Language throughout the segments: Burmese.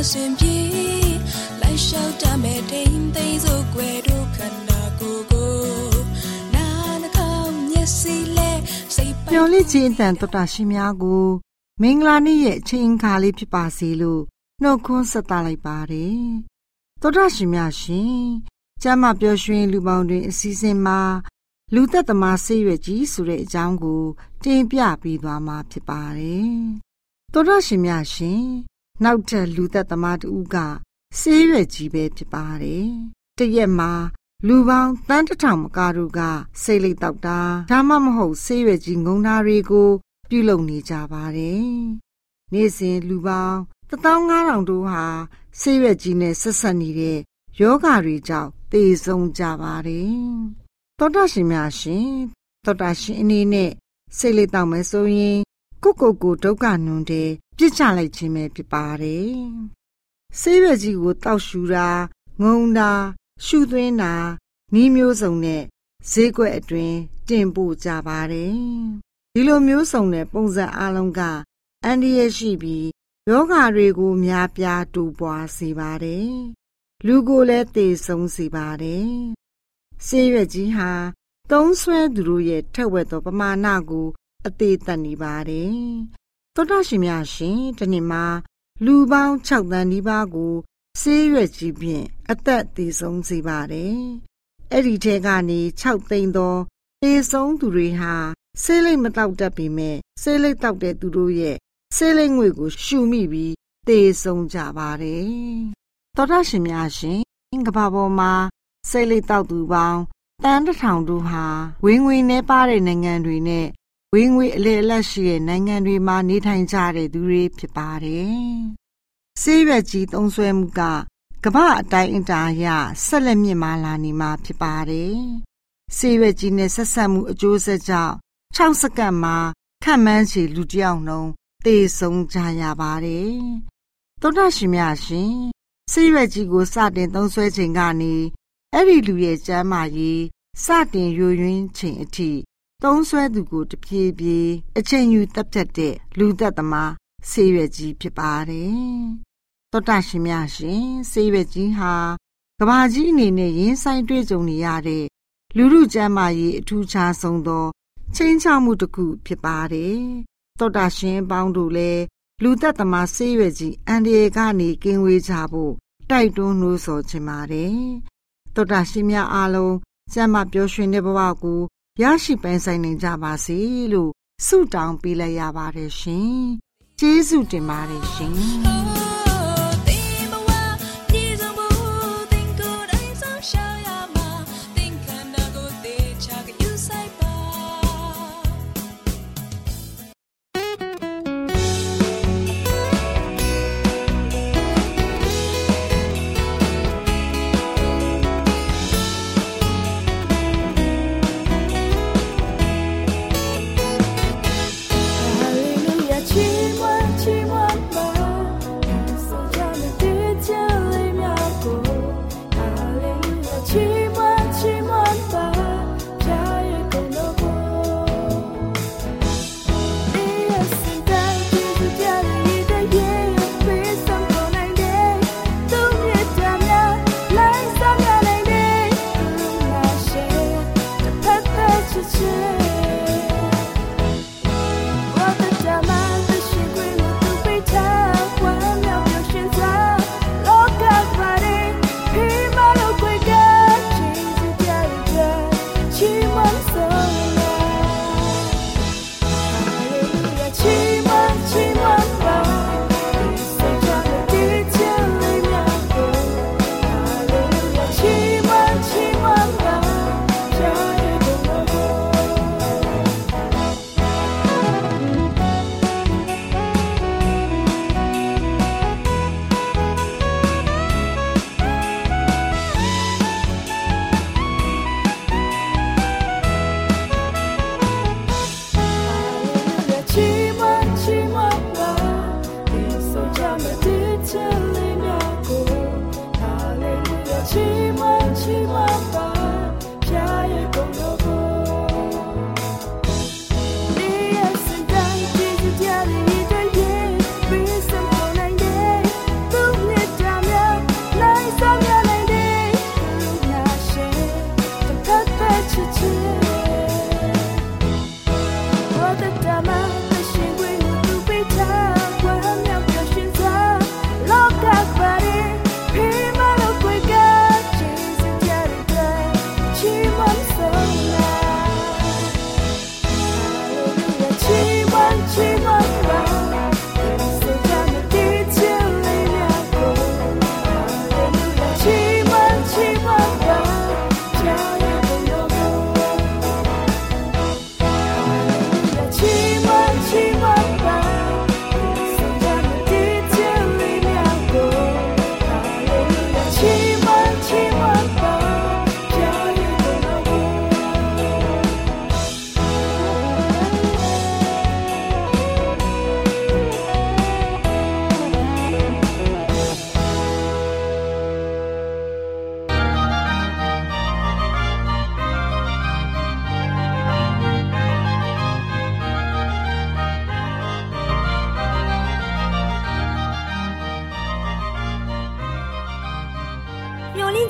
စဉ်အစဉ်ပြေလိုက်လျှောက်တမဲ့တိမ်သိမ်းစို့ွယ်တို့ခန္ဓာကိုယ်ကိုနာနှကောင်းမျက်စိလဲစိတ်ပါမျော်လင့်ခြင်းအတန်တော်တာရှင်များကိုမင်္ဂလာနေ့ရဲ့အချိန်အခါလေးဖြစ်ပါစေလို့နှုတ်ခွန်းဆက်သလိုက်ပါတယ်။တော်တာရှင်များရှင်ကျမ်းမာပျော်ရွှင်လူပေါင်းတွင်အစည်းအဝေးမှာလူသက်သမားဆေးရွက်ကြီးဆိုတဲ့အကြောင်းကို တင်ပြပေးသွားမှာဖြစ်ပါတယ်။သောရရှင်များရှင် နောက်ထပ်လူသက်သမားတူကဆေးရွက်ကြီးပဲဖြစ်ပါတယ်။တရက်မှာလူပေါင်းတန်းတထောင်မကတို့ကစိတ်လိတ်တောက်တာဒါမှမဟုတ်ဆေးရွက်ကြီးငုံသားတွေကို ပြုလုပ်နေကြပါတယ်။နေ့စဉ်လူပေါင်း15000တို့ဟာဆေးရွက်ကြီးနဲ့ဆက်ဆက်နေတဲ့ယောဂါတွေကြောင့်သေဆုံးကြပါတယ်။သောတာရှင်များရှင်သောတာရှင်အနေနဲ့စိတ်လေးတောက်မယ်ဆိုရင် ကိုကိုကိုဒုက္ခနုံတဲ့ပြစ်ချလိုက်ခြင်းပဲဖြစ်ပါတယ်။ဆေးရွက်ကြီးကိုတောက်ရှူတာငုံတာရှူသွင်းတာနီးမျိုးစုံနဲ့ဈေးကွက်အတွင်းတင်ပို့ကြပါတယ်။ဒီလိုမျိုးစုံတဲ့ပုံစံအလုံးကအန္တရာယ်ရှိပြီးယောဂါတွေကိုများပြားတူပွားစေပါတယ်လူကိုလည်းသေဆုံးစေပါတယ်။ဆေးရွက်ကြီးဟာသုံးဆွဲသူတို့ရဲ့ထက်ဝက်သောပမာဏကို အသေးသက်နေပါတယ်။သောတာရှင်များရှင်ဒီနေ့မှာလူပေါင်း6တန်းဒီပါးကိုဆေးရွက်ကြီးဖြင့်အသက်သေဆုံးစေပါတယ်။အဲ့ဒီထဲကနေ6သိန်းသောသေဆုံးသူတွေဟာဆေးလိပ်မတောက်တတ်ပေမဲ့ဆေးလိပ်တောက်တဲ့သူတို့ရဲ့ဆေးလိပ်ငွေကို ရှူမိပြီးသေဆုံးကြပါတယ်သောတာရှင်များရှင်ကမ္ဘာပေါ်မှာစိတ်လိတ်တောက်သူပေါင်းတန်းတစ်ထောင်တို့ဟာဝင်းငွေနဲ့ပါတဲ့နိုင်ငံတွေနဲ့ ဝင်းငွေအလေအလတ်ရှိတဲ့နိုင်ငံတွေမှာနေထိုင်ကြတဲ့သူတွေဖြစ်ပါတယ်။ဆေးရွက်ကြီးသုံးဆွဲမှုကကမ္ဘာအတိုင်းအတာအရဆက်လက်မြင့်မားလာနေမှာဖြစ်ပါတယ်။ဆေးရွက်ကြီးနဲ့ဆက်ဆက်မှုအကျိုးဆက်ကြောင့်6စက္ကန့်မှာခန့်မှန်းချေလူတစ်ယောက်နှုန်းသေဆုံးကြရပါတယ်။သောတာရှင်များရှင်ဆေးရွက်ကြီးကိုစတင်သုံးစွဲချိန်ကနေအဲ့ဒီလူရဲ့ကျမ်းမာရေးစတင်ယိုယွင်းချိန်အထိ သုံးစွဲသူကိုတပြေးပြေးအချိန်ယူတပ်ဖြတ်တဲ့လူသက်သမားဆေးရွက်ကြီးဖြစ်ပါတယ်။သောတာရှင်များရှင်ဆေးရွက်ကြီးဟာကဘာကြီးအနေနဲ့ရင်းဆိုင်တွေ့ကြုံနေရတဲ့လူလူကျမ်းမာရေးအထူးခြားဆုံးသောချင်းချမှုတစ်ခုဖြစ်ပါတယ်။သောတာရှင်ပေါင်းတို့လည်းလူသက်သမားဆေးရွက်ကြီးအန်ဒီယေကနေကင်းဝေးကြဖို့တိုက်တွန်းနှိုးဆော်ချင်ပါတယ်။သောတာရှင်များအားလုံးကျမ်းမာပျော်ရွှင်တဲ့ဘဝကို ရရှိပိုင်ဆိုင်နိုင်ကြပါစေလို့ဆုတောင်းပေးလိုက်ရပါတယ်ရှင်။ကျေးဇူးတင်ပါတယ်ရှင်။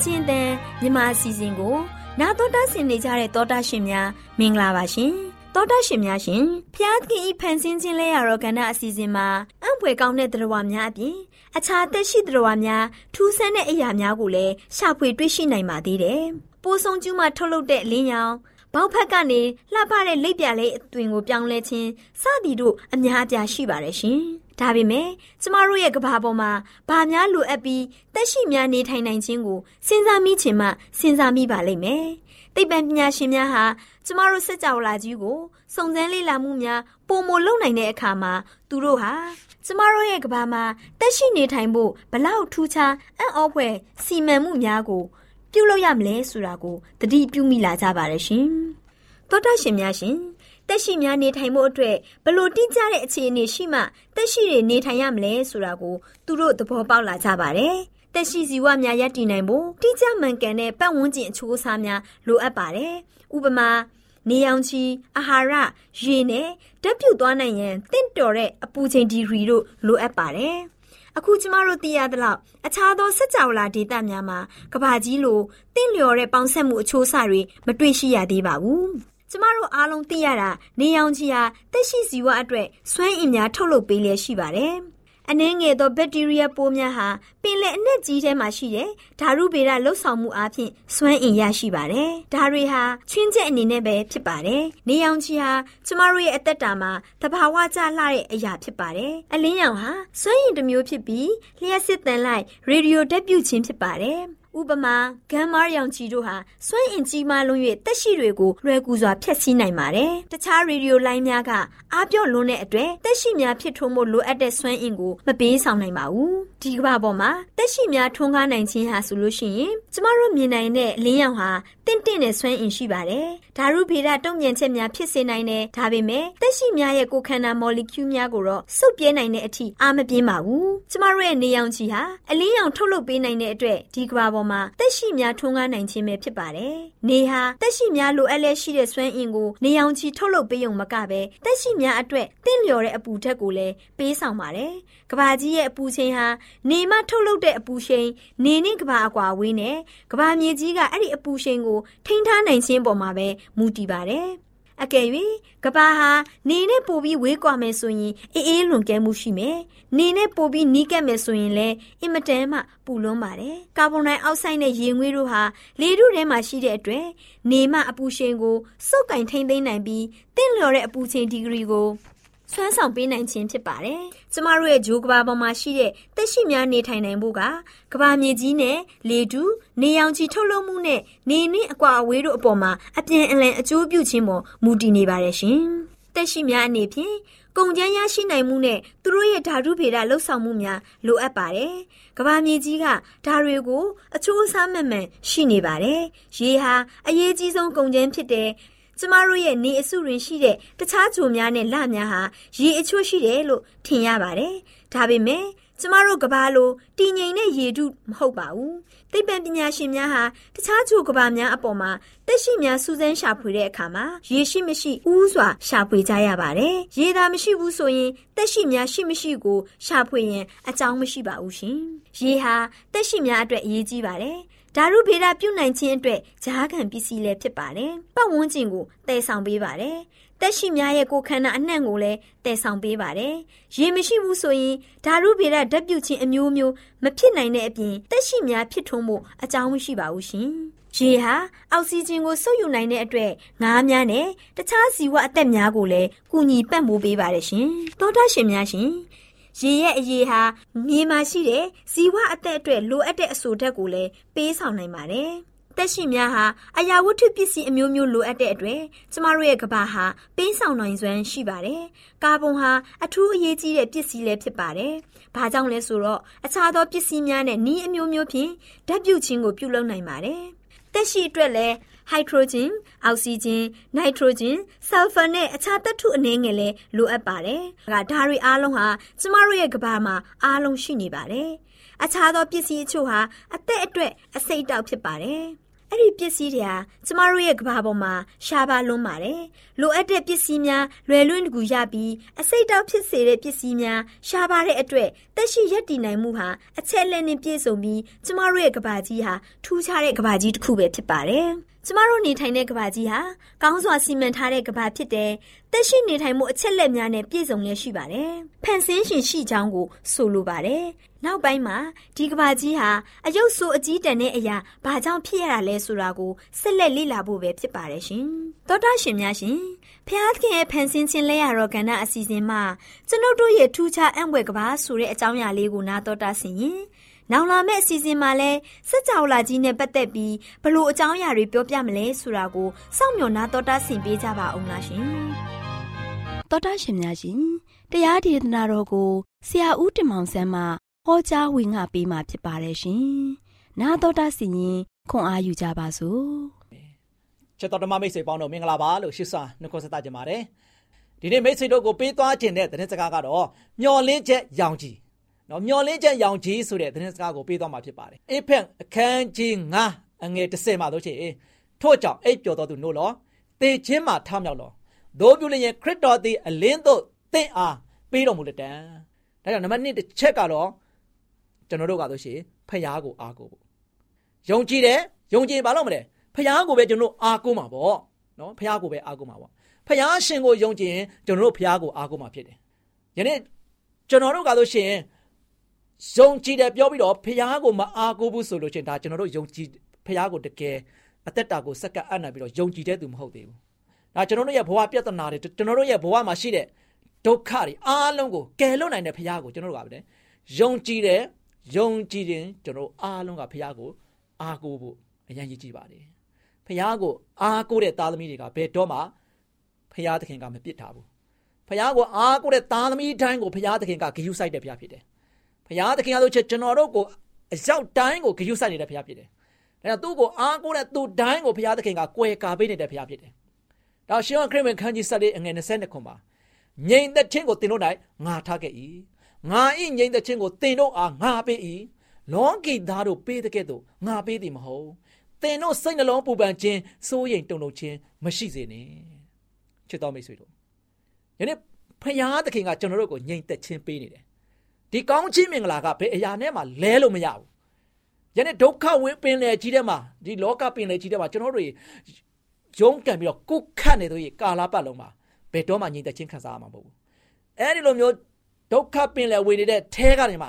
ခြင်းတန်မြမအစီအစဉ်ကိုနာတော်တာဆင်နေကြတဲ့တောတာရှင်များမင်္ဂလာပါရှင်တောတာရှင်များရှင်ဖျားသခင်ဤဖန်ဆင်းခြင်းလဲရတော့ကဏ္ဍအစီအစဉ်မှာအံ့ဖွယ်ကောင်းတဲ့တရားများအပြင်အခြားသက်ရှိတရားများထူးဆန်းတဲ့အရာများကိုလည်းရှာဖွေတွေ့ရှိနိုင်ပါသေးတယ်ပိုးဆုံးကျူးမှထုတ်လုပ်တဲ့လင်းရောင်ဘောက်ဖက်ကနေလှပတဲ့လိပ်ပြလေးအသွင်ကိုပြောင်းလဲခြင်းစသည်တို့အများအပြားရှိပါတယ်ရှင်။ ဒါပေမဲ့ကျမတို့ရဲ့ကဘာပေါ်မှာဘာများလိုအပ်ပြီးတက်ရှိများနေထိုင်နိုင်ခြင်းကိုစဉ်းစားမိချင်မှစဉ်းစားမိပါလိမ့်မယ်။သိပ္ပံပညာရှင်များဟာကျမတို့စကြဝဠာကြီးကိုစုံစမ်းလေ့လာမှုများပုံမလုံနိုင်တဲ့အခါမှာသူတို့ဟာကျမတို့ရဲ့ကဘာမှာတက်ရှိနေထိုင်ဖို့ဘလောက်ထူးခြားအံ့ဩဖွယ်စီမံမှုများကိုပြုလုပ်ရမလဲဆိုတာကိုတတိပြုမိလာကြပါတယ်ရှင်။သောတာရှင်များရှင် တက်ရှိများနေထိုင်မှုအတွက်ဘလို့တိကျတဲ့အခြေအနေရှိမှတက်ရှိတွေနေထိုင်ရမလဲဆိုတာကိုသူတို့သဘောပေါက်လာကြပါတယ်။တက်ရှိစီဝများရပ်တည်နိုင်ဖို့တိကျမှန်ကန်တဲ့ပတ်ဝန်းကျင်အချိုးအစားများလိုအပ်ပါတယ်။ဥပမာနေရောင်ခြည်အာဟာရရေနဲ့တက်ပြုတ်သွားနိုင်ရန်တင့်တော်တဲ့အပူချိန်ဒီဂရီတို့လိုအပ်ပါတယ်။အခုကျမတို့သိရသလောက်အခြားသောစက်ကြောလာဒေသများမှာကဘာကြီးလိုတင့်လျော်တဲ့ပေါင်းဆက်မှုအချိုးအဆတွေမတွေ့ရှိရသေးပါဘူး။ ကျမတို့အားလုံးသိရတာနေရောင်ခြည်ဟာတက်ရှိဇီဝအတွက်စွမ်းအင်များထုတ်လုပ်ပေးလျက်ရှိပါတယ်။အနှဲငယ်သောဘက်တီးရီးယားပိုးများဟာပင်လယ်အနက်ကြီးထဲမှာရှိတဲ့ဓာတုဗေဒလှုပ်ဆောင်မှုအပြင်စွမ်းအင်ရရှိပါတယ်။ဒါတွေဟာချင်းချက်အနေနဲ့ပဲဖြစ်ပါတယ်။နေရောင်ခြည်ဟာကျမတို့ရဲ့အသက်တာမှာသဘာဝကျလှတဲ့အရာဖြစ်ပါတယ်။အလင်းရောင်ဟာစွမ်းအင်တစ်မျိုးဖြစ်ပြီးလျှက်စစ်တန်လိုက်ရေဒီယိုတက်ပြုတ်ခြင်းဖြစ်ပါတယ်။ ဥပမာဂမ်မာရောင်ခြည်တို့ဟာစွမ်းအင်ကြီးမားလွန်း၍တက်ရှိတွေကိုလွယ်ကူစွာဖျက်ဆီးနိုင်ပါတယ်။တခြားရေဒီယိုလိုင်းများကအားပြော့လွန်းတဲ့အတွက်တက်ရှိများဖြစ်ထွန်းဖို့လိုအပ်တဲ့စွမ်းအင်ကိုမပေးဆောင်နိုင်ပါဘူး။ဒီကမ္ဘာပေါ်မှာတက်ရှိများထွန်းကားနိုင်ခြင်းဟာဆိုလို့ရှိရင်ကျမတို့မြင်နိုင်တဲ့လင်းရောင်ဟာတင့်တင့်တဲ့စွမ်းအင်ရှိပါတယ်။ဓာတုဗေဒတုံ့ပြန်ချက်များဖြစ်စေနိုင်တယ်။ဒါပေမဲ့တက်ရှိများရဲ့ကိုယ်ခန္ဓာမော်လီကျူးများကိုတော့စုပ်ပြဲနိုင်တဲ့အထိအားမပြင်းပါဘူး။ကျမတို့ရဲ့နေရောင်ခြည်ဟာအလင်းရောင်ထုတ်လုပ်ပေးနိုင်တဲ့အတွက်ဒီကမ္ဘာပေါ်မှာတက်ရှိများထွန်းကားနိုင်ခြင်းပဲဖြစ်ပါတယ်။နေဟာတက်ရှိများလိုအပ်လက်ရှိတဲ့စွမ်းအင်ကိုနေရောင်ခြည်ထုတ်လုပ်ပေးုံမကပဲတက်ရှိများအတွက်တင့်လျော်တဲ့အပူဓာတ်ကိုလည်းပေးဆောင်ပါတယ်။ကဘာကြီးရဲ့အပူချိန်ဟာနေမှထုတ်လုပ်တဲ့အပူရှိန်နေနဲ့ကဘာအကွာဝေးနဲ့ကဘာမြေကြီးကအဲ့ဒီအပူရှိန်ကိုထိန်းထားနိုင်ခြင်းပေါ်မှာပဲမူတည်ပါတယ်။ အကယ်၍ကဘာဟာနေနဲ့ပိုပြီးဝေးကွာမယ်ဆိုရင်အေးအေးလွန်ကဲမှုရှိမယ်။နေနဲ့ပိုပြီးနီးကပ်မယ်ဆိုရင်လည်းအင်မတန်မှပူလွန်းပါတယ်။ကာဗွန်ဒိုင်အောက်ဆိုက်နဲ့ရေငွေ့တို့ဟာလေထုထဲမှာရှိတဲ့အတွက်နေမှအပူချိန်ကိုစုပ်ကင်ထိမ့်သိမ်းနိုင်ပြီးတင့်လျော်တဲ့အပူချိန်ဒီဂရီကို ဆွမ်းဆောင်ပေးနိုင်ခြင်းဖြစ်ပါတယ်။ကျမတို့ရဲ့ဂျိုးကဘာပေါ်မှာရှိတဲ့တက်ရှိများနေထိုင်နိုင်ဖို့ကကဘာမြေကြီးနဲ့လေတူနေရောင်ခြည်ထုတ်လုပ်မှုနဲ့နေနှင်းအကွာအဝေးတို့အပေါ်မှာအပြန်အလှန်အကျိုးပြုခြင်းပေါ်မူတည်နေပါတယ်ရှင်။တက်ရှိများအနေဖြင့်ကုန်ကျန်းရရှိနိုင်မှုနဲ့သူတို့ရဲ့ဓာတုဗေဒလှုပ်ဆောင်မှုများလိုအပ်ပါတယ်။ကဘာမြေကြီးကဓာတွေကိုအချိုးအစားမှန်မှန်ရှိနေပါတယ်။ရေဟာအရေးကြီးဆုံးကုန်ကျန်းဖြစ်တဲ့ ကျမတို့ရဲ့နေအစုတွင်ရှိတဲ့တခြားဂျိုများနဲ့လများဟာရေအချို့ရှိတယ်လို့ထင်ရပါတယ်။ဒါပေမဲ့ကျမတို့ကဘာလိုတည်ငြိမ်တဲ့ရေတုမဟုတ်ပါဘူး။သိပ္ပံပညာရှင်များဟာတခြားဂျိုကဘာများအပေါ်မှာတက်ရှိများစူးစမ်းရှာဖွေတဲ့အခါမှာရေရှိမရှိဥစွာရှာဖွေကြရပါတယ်။ရေသာမရှိဘူးဆိုရင်တက်ရှိများရှိမရှိကိုရှာဖွေရင်အကြောင်းမရှိပါဘူးရှင်။ရေဟာတက်ရှိများအတွက်အရေးကြီးပါတယ်။ ဓာတုဗေဒပြုနိုင်ခြင်းအတွက်ဂျားခံပစ္စည်းလည်းဖြစ်ပါတယ်။ပတ်ဝန်းကျင်ကိုတည်ဆောင်ပေးပါတယ်။တက်ရှိများရဲ့ကိုယ်ခန္ဓာအနှံ့ကိုလည်းတည်ဆောင်ပေးပါတယ်။ရေမရှိဘူးဆိုရင်ဓာတုဗေဒဓာတ်ပြုခြင်းအမျိုးမျိုးမဖြစ်နိုင်တဲ့အပြင်တက်ရှိများဖြစ်ထွန်းမှုအကြောင်းမရှိပါဘူးရှင်။ရေဟာအောက်ဆီဂျင်ကိုစုပ်ယူနိုင်တဲ့အတွက်ငါးများနဲ့တခြားဇီဝအသက်များကိုလည်းကူညီပံ့ပိုးပေးပါတယ်ရှင်။သောတာရှင်များရှင် ရေရဲ့အရေးဟာမြေမှာရှိတဲ့ဇီဝအသက်အတွက်လိုအပ်တဲ့အဆိုဓာတ်ကိုလည်းပေးဆောင်နိုင်ပါတယ်။တက်ရှိများဟာအရာဝတ္ထုပစ္စည်းအမျိုးမျိုးလိုအပ်တဲ့အတွက်ကျမတို့ရဲ့ကဘာဟာပေးဆောင်နိုင်စွမ်းရှိပါတယ်။ကာဗွန်ဟာအထူးအရေးကြီးတဲ့ပစ္စည်းလည်းဖြစ်ပါတယ်။ဘာကြောင့်လဲဆိုတော့အခြားသောပစ္စည်းများနဲ့နီးအမျိုးမျိုးဖြင့်ဓာတ်ပြုခြင်းကိုပြုလုပ်နိုင်ပါတယ်။တက်ရှိအတွက်လည်း ဟိုက်ဒရိုဂျင်အောက်ဆီဂျင်နိုက်ထရိုဂျင်ဆာလ်ဖာနဲ့အခြားသတ္တုအနည်းငယ်လည်းလိုအပ်ပါတယ်။ဒါဒါတွေအားလုံးဟာကျမတို့ရဲ့ကဘာမှာအားလုံးရှိနေပါတယ်။အခြားသောပစ္စည်းအချို့ဟာအသက်အတွက်အစိတ်တောက်ဖြစ်ပါတယ်။အဲ့ဒီပစ္စည်းတွေဟာကျမတို့ရဲ့ကဘာပေါ်မှာရှားပါလွန်းပါတယ်လိုအပ်တဲ့ပစ္စည်းများလွယ်လွင့်တကူရပြီးအစိတ်တောက်ဖြစ်စေတဲ့ပစ္စည်းများရှားပါတဲ့အတွက်တက်ရှိရက်တည်နိုင်မှုဟာအချက်လက်နဲ့ပြည့်စုံပြီးကျမတို့ရဲ့ကဘာကြီးဟာထူးခြားတဲ့ကဘာကြီးတစ်ခုပဲဖြစ်ပါတယ် ကျမတို့နေထိုင်တဲ့ကဘာကြီးဟာကောင်းစွာစီမံထားတဲ့ကဘာဖြစ်တယ်။တက်ရှိနေထိုင်မှုအချက်လက်များနဲ့ပြည့်စုံလျက်ရှိပါတယ်။ဖန်ဆင်းရှင်ရှိကြောင်းကိုဆိုလိုပါတယ်။နောက်ပိုင်းမှာဒီကဘာကြီးဟာအယုတ်ဆိုးအကြီးတန်တဲ့အရာဘာကြောင့်ဖြစ်ရတာလဲဆိုတာကိုဆက်လက်လေ့လာဖို့ပဲဖြစ်ပါတယ်ရှင်။သောတာရှင်များရှင်ဖျားခင်ရဲ့ဖန်ဆင်းခြင်းလဲရတော့ကဏ္ဍအစီအစဉ်မှာကျွန်ုပ်တို့ရဲ့ထူးခြားအံ့ဘွယ်ကဘာဆိုတဲ့အကြောင်းအရာလေးကိုနားတော်တာဆင်ရင် နောင်လာမယ့်အစီအစဉ်မှာလဲစက်ကြောလာကြီးနဲ့ပတ်သက်ပြီးဘလို့အကြောင်းအရာတွေပြောပြမလဲဆိုတာကိုစောင့်မျှော်နာတော်တာဆင်ပေးကြပါအောင်လားရှင်။တော်တာရှင်များရှင်တရားဒေသနာတော်ကိုဆရာဦးတင်မောင်ဆန်းမှဟောကြားဝင်ငါပေးมาဖြစ်ပါတယ်ရှင်။နာတော်တာဆင်ရင်ခွန်အားယူကြပါစို့။ချက်တော်ဓမ္မမိတ်ဆွေပေါင်းတို့မင်္ဂလာပါလို့ရှစ်စွာနှုတ်ဆက်တတ်ကြပါတယ်။ဒီနေ့မိတ်ဆွေတို့ကိုပေးသွားခြင်းတဲ့တဲ့စကားကတော့မျော်လင့်ချက်ရောင်ကြီး နော်မျော်လင့်ချက်ရောင်ကြီးဆိုတဲ့သတင်းစကားကိုပေးသွားမှာဖြစ်ပါတယ်အေဖက်အခန်းကြီး9အငယ်30မှာတို့ချေထို့ကြောင့်အိပ်ပျော်တော်သူနို့လောတေခြင်းမှာထမြောက်လောဒို့ပြုလျင်ခရစ်တော်သည်အလင်းသို့တင့်အားပေးတော်မူလက်တံဒါကြောင့်နံပါတ်1တစ်ချက်ကတော့ကျွန်တော်တို့ကဆိုရှင်ဖျားကိုအားကိုဖို့ယုံကြည်တယ်ယုံကြည်ဘာလို့မလဲဖျားကိုပဲကျွန်တော်အားကိုမှာပေါ့နော်ဖျားကိုပဲအားကိုမှာပေါ့ဖျားရှင်ကိုယုံကြည်ရင်ကျွန်တော်တို့ဖျားကိုအားကိုမှာဖြစ်တယ်ယနေ့ကျွန်တော်တို့ကဆိုရှင် ယုံကြည်တယ်ပြောပြီးတော့ဖះကိုမအားကိုးဘူးဆိုလို့ချင်းဒါကျွန်တော်တို့ယုံကြည်ဖះကိုတကယ်အသက်တာကိုစက္ကပ်အပ်နိုင်ပြီးတော့ယုံကြည်တဲ့သူမဟုတ်သေးဘူး။ဒါကျွန်တော်တို့ရဲ့ဘဝပြဿနာတွေကျွန်တော်တို့ရဲ့ဘဝမှာရှိတဲ့ဒုက္ခတွေအားလုံးကိုကယ်လွတ်နိုင်တဲ့ဖះကိုကျွန်တော်တို့ကပဲယုံကြည်တယ်ယုံကြည်ရင်ကျွန်တော်အားလုံးကဖះကိုအားကိုးဖို့အရင်ရည်ကြည်ပါတယ်။ဖះကိုအားကိုးတဲ့သားသမီးတွေကဘယ်တော့မှဖះသခင်ကမပြစ်ထားဘူး။ဖះကိုအားကိုးတဲ့သားသမီးတိုင်းကိုဖះသခင်ကဂရုစိုက်တဲ့ဖះဖြစ်တယ် ဘုရားသခင်အားလို့ချက်ကျွန်တော်တို့ကိုအရောက်တိုင်းကိုဂရုစိုက်နေတဲ့ဘုရားဖြစ်တယ်။ဒါကြောင့်သူ့ကိုအားကိုးတဲ့သူတိုင်းကိုဘုရားသခင်ကကွယ်ကာပေးနေတဲ့ဘုရားဖြစ်တယ်။ဒါရှင်ခရစ်ဝင်ခန်းကြီးဆက်လေးအငယ်20ခွန်ပါ။ငြိမ်သက်ခြင်းကိုတင်တို့၌ငါထားခဲ့၏။ငါဤငြိမ်သက်ခြင်းကိုတင်တို့အားငါပေး၏။လောကီသားတို့ပေးတဲ့ကဲ့သို့ငါပေးသည်မဟုတ်။တင်တို့စိတ်နှလုံးပူပန်ခြင်းစိုးရိမ်တုန်လှုပ်ခြင်းမရှိစေနဲ့။ချစ်တော်မိတ်ဆွေတို့ယနေ့ဖခင်သခင်ကကျွန်တော်တို့ကိုငြိမ်သက်ခြင်းပေးနေတယ် ဒီကောင်းခြင်းမင်္ဂလာကဘယ်အရာနဲ့မှလဲလို့မရဘူးယနေ့ဒုက္ခဝင်းပင်လေကြီးထဲမှာဒီလောကပင်လေကြီးထဲမှာကျွန်တော်တို့ရုံးကန်ပြီးတော့ကုတ်ခတ်နေတို့ကာလာပတ်လုံးမှာဘယ်တော့မှငြိမ်သက်ခြင်းခံစားရမှာမဟုတ်ဘူးအဲဒီလိုမျိုးဒုက္ခပင်လေဝင်နေတဲ့ထဲကနေမှ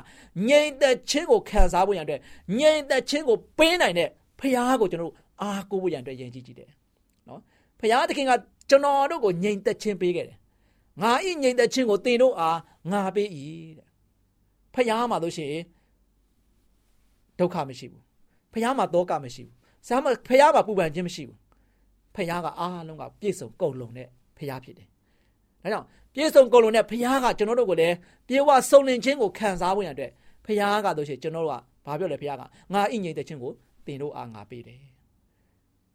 ငြိမ်သက်ခြင်းကိုခံစားဖို့ရန်အတွက်ငြိမ်သက်ခြင်းကိုပေးနိုင်တဲ့ဖခင်ကိုကျွန်တော်တို့အားကိုးဖို့ရန်အတွက်ယဉ်ကြည်ကြည့်တယ်နော်ဖခင်သခင်ကကျွန်တော်တို့ကိုငြိမ်သက်ခြင်းပေးခဲ့တယ်ငါဤငြိမ်သက်ခြင်းကိုသင်တို့အားငါပေး၏တဲ့ ဖះမှာလို့ရှိရင်ဒုက္ခမရှိဘူးဖះမှာတောကမရှိဘူးဆာမဖះမှာပူပန်ခြင်းမရှိဘူးဖះကအားလုံးကပြည့်စုံကုန်လုံးတဲ့ဖះဖြစ်တယ်ဒါကြောင့်ပြည့်စုံကုန်လုံးတဲ့ဖះကကျွန်တော်တို့ကိုလည်းပြေဝစုံလင်ခြင်းကိုခံစားဖို့ရတဲ့ဖះကတို့ရှိရင်ကျွန်တော်တို့ကဘာပြောလဲဖះကငါအိငိမ့်တဲ့ခြင်းကိုတင်တို့အားငါပေးတယ်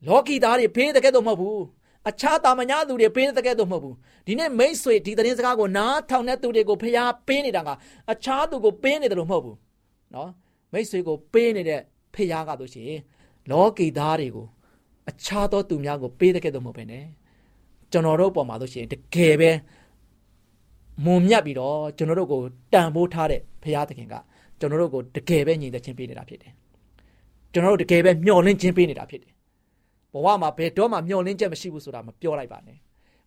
လောကီသားတွေဖေးတဲ့ကဲ့သို့မဟုတ်ဘူး အခြားတာမညာသူတွေပေးတဲ့ကဲ့သို့မဟုတ်ဘူးဒီနေ့မိတ်ဆွေဒီသတင်းစကားကိုနားထောင်တဲ့သူတွေကိုဖျားပေးနေတာကအခြားသူကိုပေးနေတယ်လို့မဟုတ်ဘူးနော်မိတ်ဆွေကိုပေးနေတဲ့ဖျားကဆိုရှင်လောကီသားတွေကိုအခြားသောသူများကိုပေးတဲ့ကဲ့သို့မဟုတ်ပဲねကျွန်တော်တို့ပေါ်မှာဆိုရှင်တကယ်ပဲမုံမြတ်ပြီးတော့ကျွန်တော်တို့ကိုတန်ဖိုးထားတဲ့ဖျားသခင်ကကျွန်တော်တို့ကိုတကယ်ပဲညီသက်ချင်းပေးနေတာဖြစ်တယ်ကျွန်တော်တို့တကယ်ပဲမျှော်လင့်ခြင်းပေးနေတာဖြစ်တယ် ဘဝမှာဘယ်တော့မှမျောလင်းချက်မရှိဘူးဆိုတာမပြောလိုက်ပါနဲ့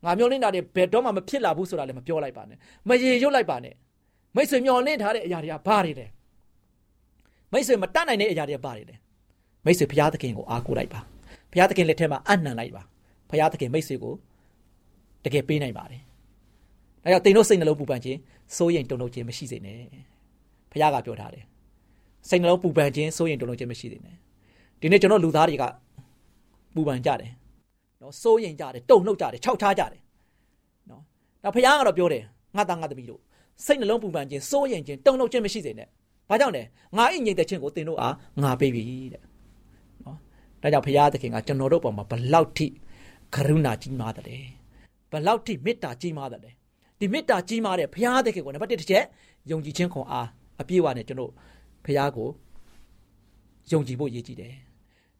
ငါမျောလင်းတာတွေဘယ်တော့မှမဖြစ်လာဘူးဆိုတာလည်းမပြောလိုက်ပါနဲ့မရေရွတ်လိုက်ပါနဲ့မိတ်ဆွေမျောလင်းထားတဲ့အရာတွေကဘာတွေလဲမိတ်ဆွေမတတ်နိုင်တဲ့အရာတွေကဘာတွေလဲမိတ်ဆွေဘုရားသခင်ကိုအားကိုးလိုက်ပါဘုရားသခင်လက်ထက်မှာအနံလိုက်ပါဘုရားသခင်မိတ်ဆွေကိုတကယ်ပေးနိုင်ပါတယ်ဒါကြောင့်တင်တို့စိတ်နှလုံးပူပန်ခြင်းစိုးရိမ်တုန်လှုပ်ခြင်းမရှိစေနဲ့ဘုရားကပြောထားတယ်စိတ်နှလုံးပူပန်ခြင်းစိုးရိမ်တုန်လှုပ်ခြင်းမရှိစေနဲ့ဒီနေ့ကျွန်တော်လူသားတွေက ပူပန်ကြတယ်နော်စိုးရင်ကြတယ်တုံနှုတ်ကြတယ်ခြောက်ချကြတယ်နော်ဒါဖခင်ကတော့ပြောတယ်ငါသားငါသမီးတို့စိတ်နှလုံးပူပန်ခြင်းစိုးရင်ခြင်းတုံနှုတ်ခြင်းမရှိစေနဲ့ဘာကြောင့်လဲငါအိမ်ငိမ့်တဲ့ခြင်းကိုသင်တို့အားငါပေးပြီတဲ့နော်ဒါကြောင့်ဖခင်သခင်ကကျွန်တော်တို့ပေါ်မှာဘလောက်ထိကရုဏာကြီးမားတယ်ဘလောက်ထိမေတ္တာကြီးမားတယ်ဒီမေတ္တာကြီးမားတဲ့ဘုရားသခင်ကိုနံပါတ်1တစ်ချက်ယုံကြည်ခြင်းခွန်အားအပြည့်အဝနဲ့ကျွန်တော်ဘုရားကိုယုံကြည်ဖို့ရည်ကြည်တယ်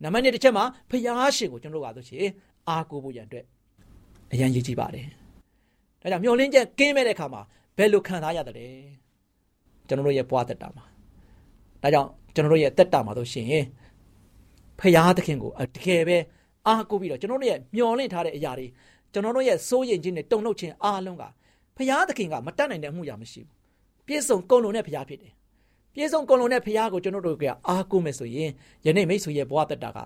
နံပါတ်1တစ်ချက်မှာဖျားရှင်ကိုကျွန်တော်တို့ကဆိုရှင်အားကိုးဖို့ရန်အတွက်အရန်ရည်ကြည်ပါတယ်ဒါကြောင့်မျောလင်းချက်ကင်းမဲ့တဲ့အခါမှာဘယ်လိုခံစားရတယ်လဲကျွန်တော်တို့ရဲ့ဘဝတက်တာမှာဒါကြောင့်ကျွန်တော်တို့ရဲ့တက်တာမှာဆိုရှင်ဖျားသခင်ကိုတကယ်ပဲအားကိုးပြီးတော့ကျွန်တော်တို့ရဲ့မျောလင့်ထားတဲ့အရာတွေကျွန်တော်တို့ရဲ့စိုးရိမ်ခြင်းနဲ့တုန်လှုပ်ခြင်းအားလုံးကဖျားသခင်ကမတတ်နိုင်တဲ့အမှုရာမရှိဘူးပြည့်စုံကုန်လုံးတဲ့ဖျားဖြစ်တယ် ပြည့်စုံကုန်လုံးတဲ့ဖျားကိုကျွန်တော်တို့ကအားကိုးမယ်ဆိုရင်ယနေ့မိတ်ဆွေရဲ့ဘဝတက်တာက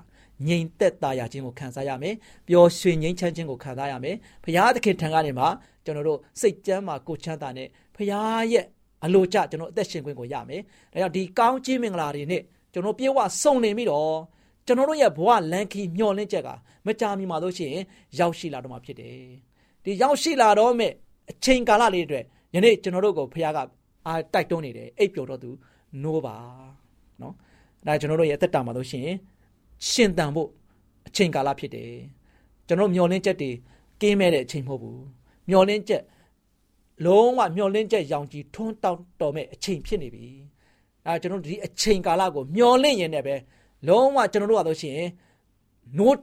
ငြိမ်သက်သာရခြင်းကိုခံစားရမယ်ပျော်ရွှင်ငြိမ်းချမ်းခြင်းကိုခံစားရမယ်ဖျားသခင်ထံကနေမှကျွန်တော်တို့စိတ်ကြမ်းမှာကိုချမ်းသာနဲ့ဖျားရဲ့အလိုကျကျွန်တော်အသက်ရှင်ခွင့်ကိုရမယ်ဒါကြောင့်ဒီကောင်းချီးမင်္ဂလာတွေနဲ့ကျွန်တော်ပြေဝစုံနေပြီးတော့ကျွန်တော်တို့ရဲ့ဘဝလန်ခီမျောလင့်ချက်ကမကြာမီမှာလို့ရှိရင်ရောက်ရှိလာတော့မှာဖြစ်တယ်ဒီရောက်ရှိလာတော့မဲ့အချိန်ကာလလေးတွေအတွက်ယနေ့ကျွန်တော်တို့ကိုဖခင်ကအာတိုက်တွန်းနေတယ်အိပ်ပျော်တော့သူ နိုးပါနော်ဒါကျွန်တော်တို့ရဲ့အသက်တာမှာလို့ရှိရင်ရှင်တန်ဖို့အချိန်ကာလဖြစ်တယ်ကျွန်တော်မျောလင့်ချက်တွေကင်းမဲ့တဲ့အချိန်မဟုတ်ဘူးမျောလင့်ချက်လုံးဝမျောလင့်ချက်ရောင်ကြီးထွန်းတောက်တော်မဲ့အချိန်ဖြစ်နေပြီအဲကျွန်တော်ဒီအချိန်ကာလကိုမျောလင့်ရင်လည်းပဲလုံးဝကျွန်တော်တို့ကတော့ရှင်နိုး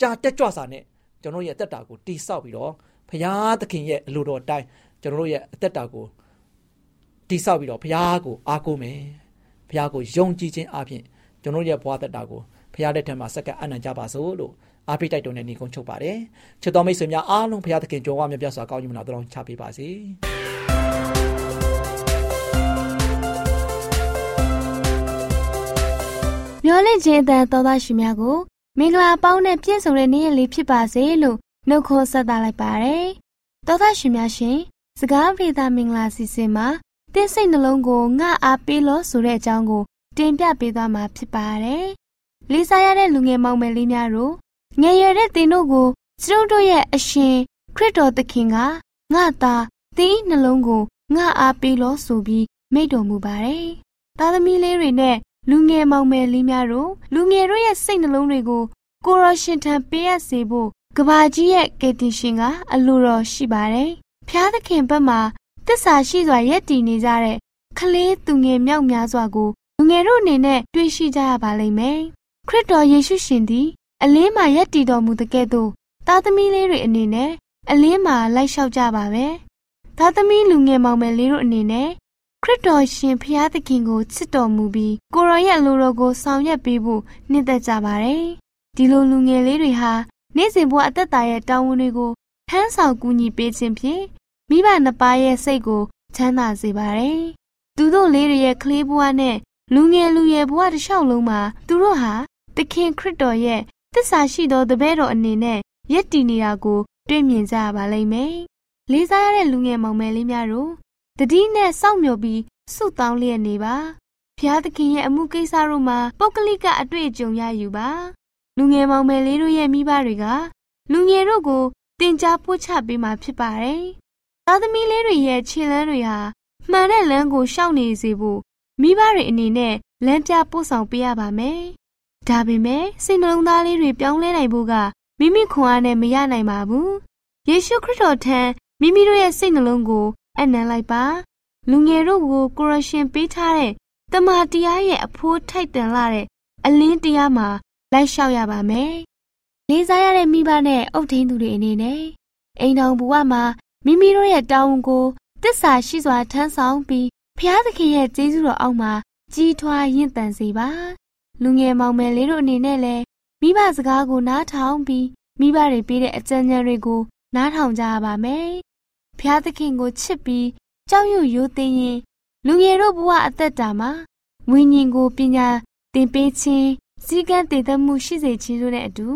ကြာတက်ကြွစာနဲ့ကျွန်တော်ရဲ့အသက်တာကိုတိဆောက်ပြီးတော့ဖရာသခင်ရဲ့အလိုတော်အတိုင်းကျွန်တော်တို့ရဲ့အသက်တာကို တိဆောက်ပြီးတော့ဖရာကိုအားကိုးမယ်ဖရာကိုယုံကြည်ခြင်းအပြင်ကျွန်တော်ရဲ့ဘဝသက်တာကိုဖရာလက်ထက်မှာစက္ကန့်အနံ့ကြပါစို့လို့အားပေးတိုက်တွန်းတဲ့ညီကုန်းချုပ်ပါတယ်ချစ်တော်မိတ်ဆွေများအားလုံးဖရာသခင်ကြွယ်ဝမြတ်ပြစွာကောင်းကြီးမနာတော်ချပေးပါစေမျောလင့်ခြင်းအတန်သောသားရှင်များကိုမင်္ဂလာပေါင်းနဲ့ပြည့်စုံတဲ့နေ့ရက်လေးဖြစ်ပါစေလို့နှုတ်ခွန်းဆက်သလိုက်ပါတယ်။သောသားရှင်များရှင်စကားပြေတာမင်္ဂလာစီစဉ်မှာ တင်းစိတ်နှလုံးကိုငှအားပေးလို့ဆိုတဲ့အကြောင်းကို တင်ပြပေးသွားမှာဖြစ်ပါတယ်။လေးစားရတဲ့လူငယ်မောင်မယ်လေးများတို့ငယ်ရွယ်တဲ့တင်တို့ကိုကျုပ်တို့ရဲ့အရှင်ခရစ်တော်သခင်ကငါသာတင်းနှလုံးကိုငှအားပေးလို့ဆိုပြီးမိန့်တော်မူပါတယ်။သားသမီးလေးတွေနဲ့လူငယ်မောင်မယ်လေးများတို့လူငယ်တို့ရဲ့စိတ်နှလုံးတွေကိုကိုရောရှင်ထံပေးအပ်စေဖို့ကဘာကြီးရဲ့ကေတင်ရှင်ကအလိုတော်ရှိပါတယ်။ဖျားသခင်ဘက်မှာ တစ္ဆာရှိစွာရက်တည်နေကြတဲ့ကလေးသူငယ်မြောက်များစွာကိုလူငယ်တို့အနေနဲ့တွေ့ရှိကြရပါလိမ့်မယ်။ခရစ်တော်ယေရှုရှင်သည် အလင်းမှာရက်တည်တော်မူတဲ့ကဲ့သို့သားသမီးလေးတွေအနေနဲ့အလင်းမှာလိုက်လျှောက်ကြပါပဲ။သားသမီးလူငယ်မောင်မယ်လေးတို့အနေနဲ့ခရစ်တော်ရှင်ဖျားသခင်ကိုချစ်တော်မူပြီးကိုရောရဲ့အလိုတော်ကိုဆောင်ရွက်ပေးဖို့နှစ်သက်ကြပါတယ်။ဒီလိုလူငယ်လေးတွေဟာနေ့စဉ်ဘဝအသက်တာရဲ့တောင်းဝန်တွေကိုထမ်းဆောင်ကူညီပေးခြင်းဖြင့် မိဘနှစ်ပါးရဲ့စိတ်ကိုချမ်းသာစေပါတယ်။သူတို့လေးတွေရဲ့ကလေးဘဝနဲ့လူငယ်လူရွယ်ဘဝတစ်လျှောက်လုံးမှာသူတို့ဟာသခင်ခရစ်တော်ရဲ့တစ္ဆာရှိသောတပည့်တော်အနေနဲ့ယက်တည်နေတာကိုတွေ့မြင်ကြရပါလိမ့်မယ်။လေးစားရတဲ့လူငယ်မောင်မယ်လေးများတို့တတိနဲ့စောင့်မျှော်ပြီးဆုတောင်းလျက်နေပါဖျားသခင်ရဲ့အမှုကိစ္စတို့မှာပုဂ္ဂလိကအတွေ့အကြုံရယူပါလူငယ်မောင်မယ်လေးတို့ရဲ့မိဘတွေကလူငယ်တို့ကိုတင် जा ပို့ချပေးမှာဖြစ်ပါတယ် သားသမီးလေးတွေရဲ့ခြေလမ်းတွေဟာမှန်တဲ့လမ်းကိုရှောက်နေစေဖို့မိဘတွေအနေနဲ့လမ်းပြပို့ဆောင်ပေးရပါမယ်ဒါပေမဲ့စိတ်နှလုံးသားလေးတွေပြောင်းလဲနိုင်ဖို့ကမိမိခွန်အားနဲ့မရနိုင်ပါဘူးယေရှုခရစ်တော်ထံမိမိတို့ရဲ့စိတ်နှလုံးကိုအနံလိုက်ပါလူငယ်တို့ကိုကိုရရှင်ပေးထားတဲ့တမန်တရားရဲ့အဖိုးထိုက်တန်လာတဲ့အလင်းတရားမှာလိုက်လျှောက်ရပါမယ်။လေးစားရတဲ့မိဘနဲ့အုပ်ထိန်သူတွေအနေနဲ့အိမ်တော်ဘဝမှာ မိမိတို့ရဲ့တာဝန်ကိုတစ္ဆာရှိစွာထမ်းဆောင်ပြီးဖျားသခင်ရဲ့ကျေးဇူးတော်အောက်မှာကြီးထွားရင့်တန်စေပါ။လူငယ်မောင်မယ်လေးတို့အနေနဲ့လည်းမိဘစကားကိုနားထောင်ပြီးမိဘတွေပေးတဲ့အကြံဉာဏ်တွေကိုနားထောင်ကြရပါမယ်။ဖျားသခင်ကိုချစ်ပြီးကြောက်ရွံ့ရိုသေရင်လူငယ်တို့ဘဝအသက်တာမှာဝိညာဉ်ကိုပညာသင်ပေးခြင်းစည်းကမ်းတည်သက်မှုရှိစေခြင်းတို့နဲ့အတူ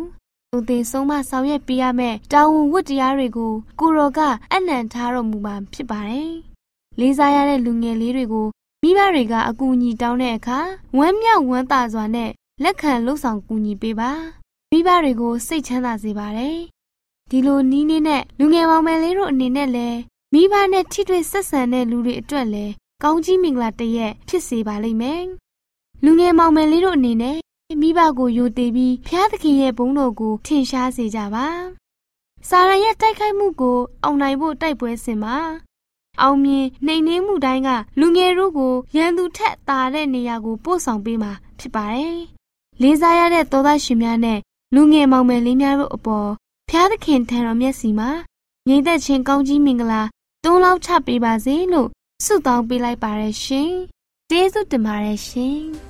သူသင်ဆုံးမဆောင်ရွက်ပေးရမယ့်တာဝန်ဝတ္တရားတွေကိုကိုရောကအနံ့ထားတော်မူမှာဖြစ်ပါတယ်။လေးစားရတဲ့လူငယ်လေးတွေကိုမိဘတွေကအကူအညီတောင်းတဲ့အခါဝမ်းမြောက်ဝမ်းသာစွာနဲ့လက်ခံလှုပ်ဆောင်ကူညီပေးပါ။မိဘတွေကိုစိတ်ချမ်းသာစေပါတယ်။ဒီလိုနီးနေနဲ့လူငယ်မောင်မယ်လေးတို့အနေနဲ့လည်းမိဘနဲ့ထိတွေ့ဆက်ဆံတဲ့လူတွေအတွက်လည်းကောင်းကြီးမင်္ဂလာတရက်ဖြစ်စေပါလိမ့်မယ်။လူငယ်မောင်မယ်လေးတို့အနေနဲ့ မိဘကိုယိုသေးပြီးဖျားသခင်ရဲ့ဘုန်းတော်ကိုထင်ရှားစေကြပါ။စာရန်ရဲ့တိုက်ခိုက်မှုကိုအောင်နိုင်ဖို့တိုက်ပွဲစင်ပါ။အောင်မြင်နှိမ်နှင်းမှုတိုင်းကလူငယ်တို့ကိုရန်သူထက်သာတဲ့နေရာကိုပို့ဆောင်ပေးမှာဖြစ်ပါတယ်။လေးစားရတဲ့သောသားရှင်များနဲ့လူငယ်မောင်မယ်လေးများတို့အပေါ်ဖျားသခင်ထံတော်မျက်စီမှာငြိမ်သက်ခြင်းကောင်းကြီးမင်္ဂလာတွန်းလောက်ချပေးပါစေလို့ဆုတောင်းပေးလိုက်ပါရရှင်။ကျေးဇူးတင်ပါတယ်ရှင်။။